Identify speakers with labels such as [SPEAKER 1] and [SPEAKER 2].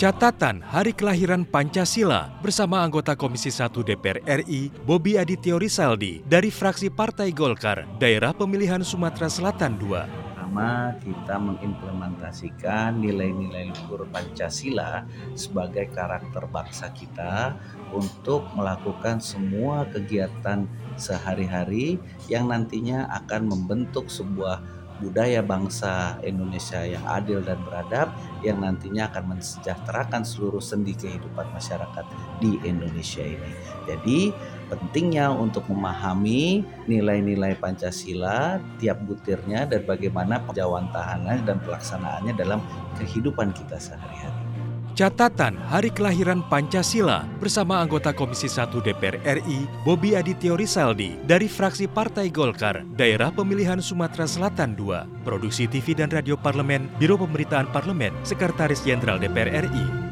[SPEAKER 1] Catatan Hari Kelahiran Pancasila bersama anggota Komisi 1 DPR RI, Bobi Adityo Risaldi dari fraksi Partai Golkar, Daerah Pemilihan Sumatera Selatan II.
[SPEAKER 2] Pertama, kita mengimplementasikan nilai-nilai luhur Pancasila sebagai karakter bangsa kita untuk melakukan semua kegiatan sehari-hari yang nantinya akan membentuk sebuah budaya bangsa Indonesia yang adil dan beradab yang nantinya akan mensejahterakan seluruh sendi kehidupan masyarakat di Indonesia ini. Jadi pentingnya untuk memahami nilai-nilai Pancasila tiap butirnya dan bagaimana penjawantahannya dan pelaksanaannya dalam kehidupan kita sehari-hari.
[SPEAKER 1] Catatan Hari Kelahiran Pancasila bersama anggota Komisi 1 DPR RI, Bobi Adityo Risaldi dari fraksi Partai Golkar, Daerah Pemilihan Sumatera Selatan II, Produksi TV dan Radio Parlemen, Biro Pemberitaan Parlemen, Sekretaris Jenderal DPR RI.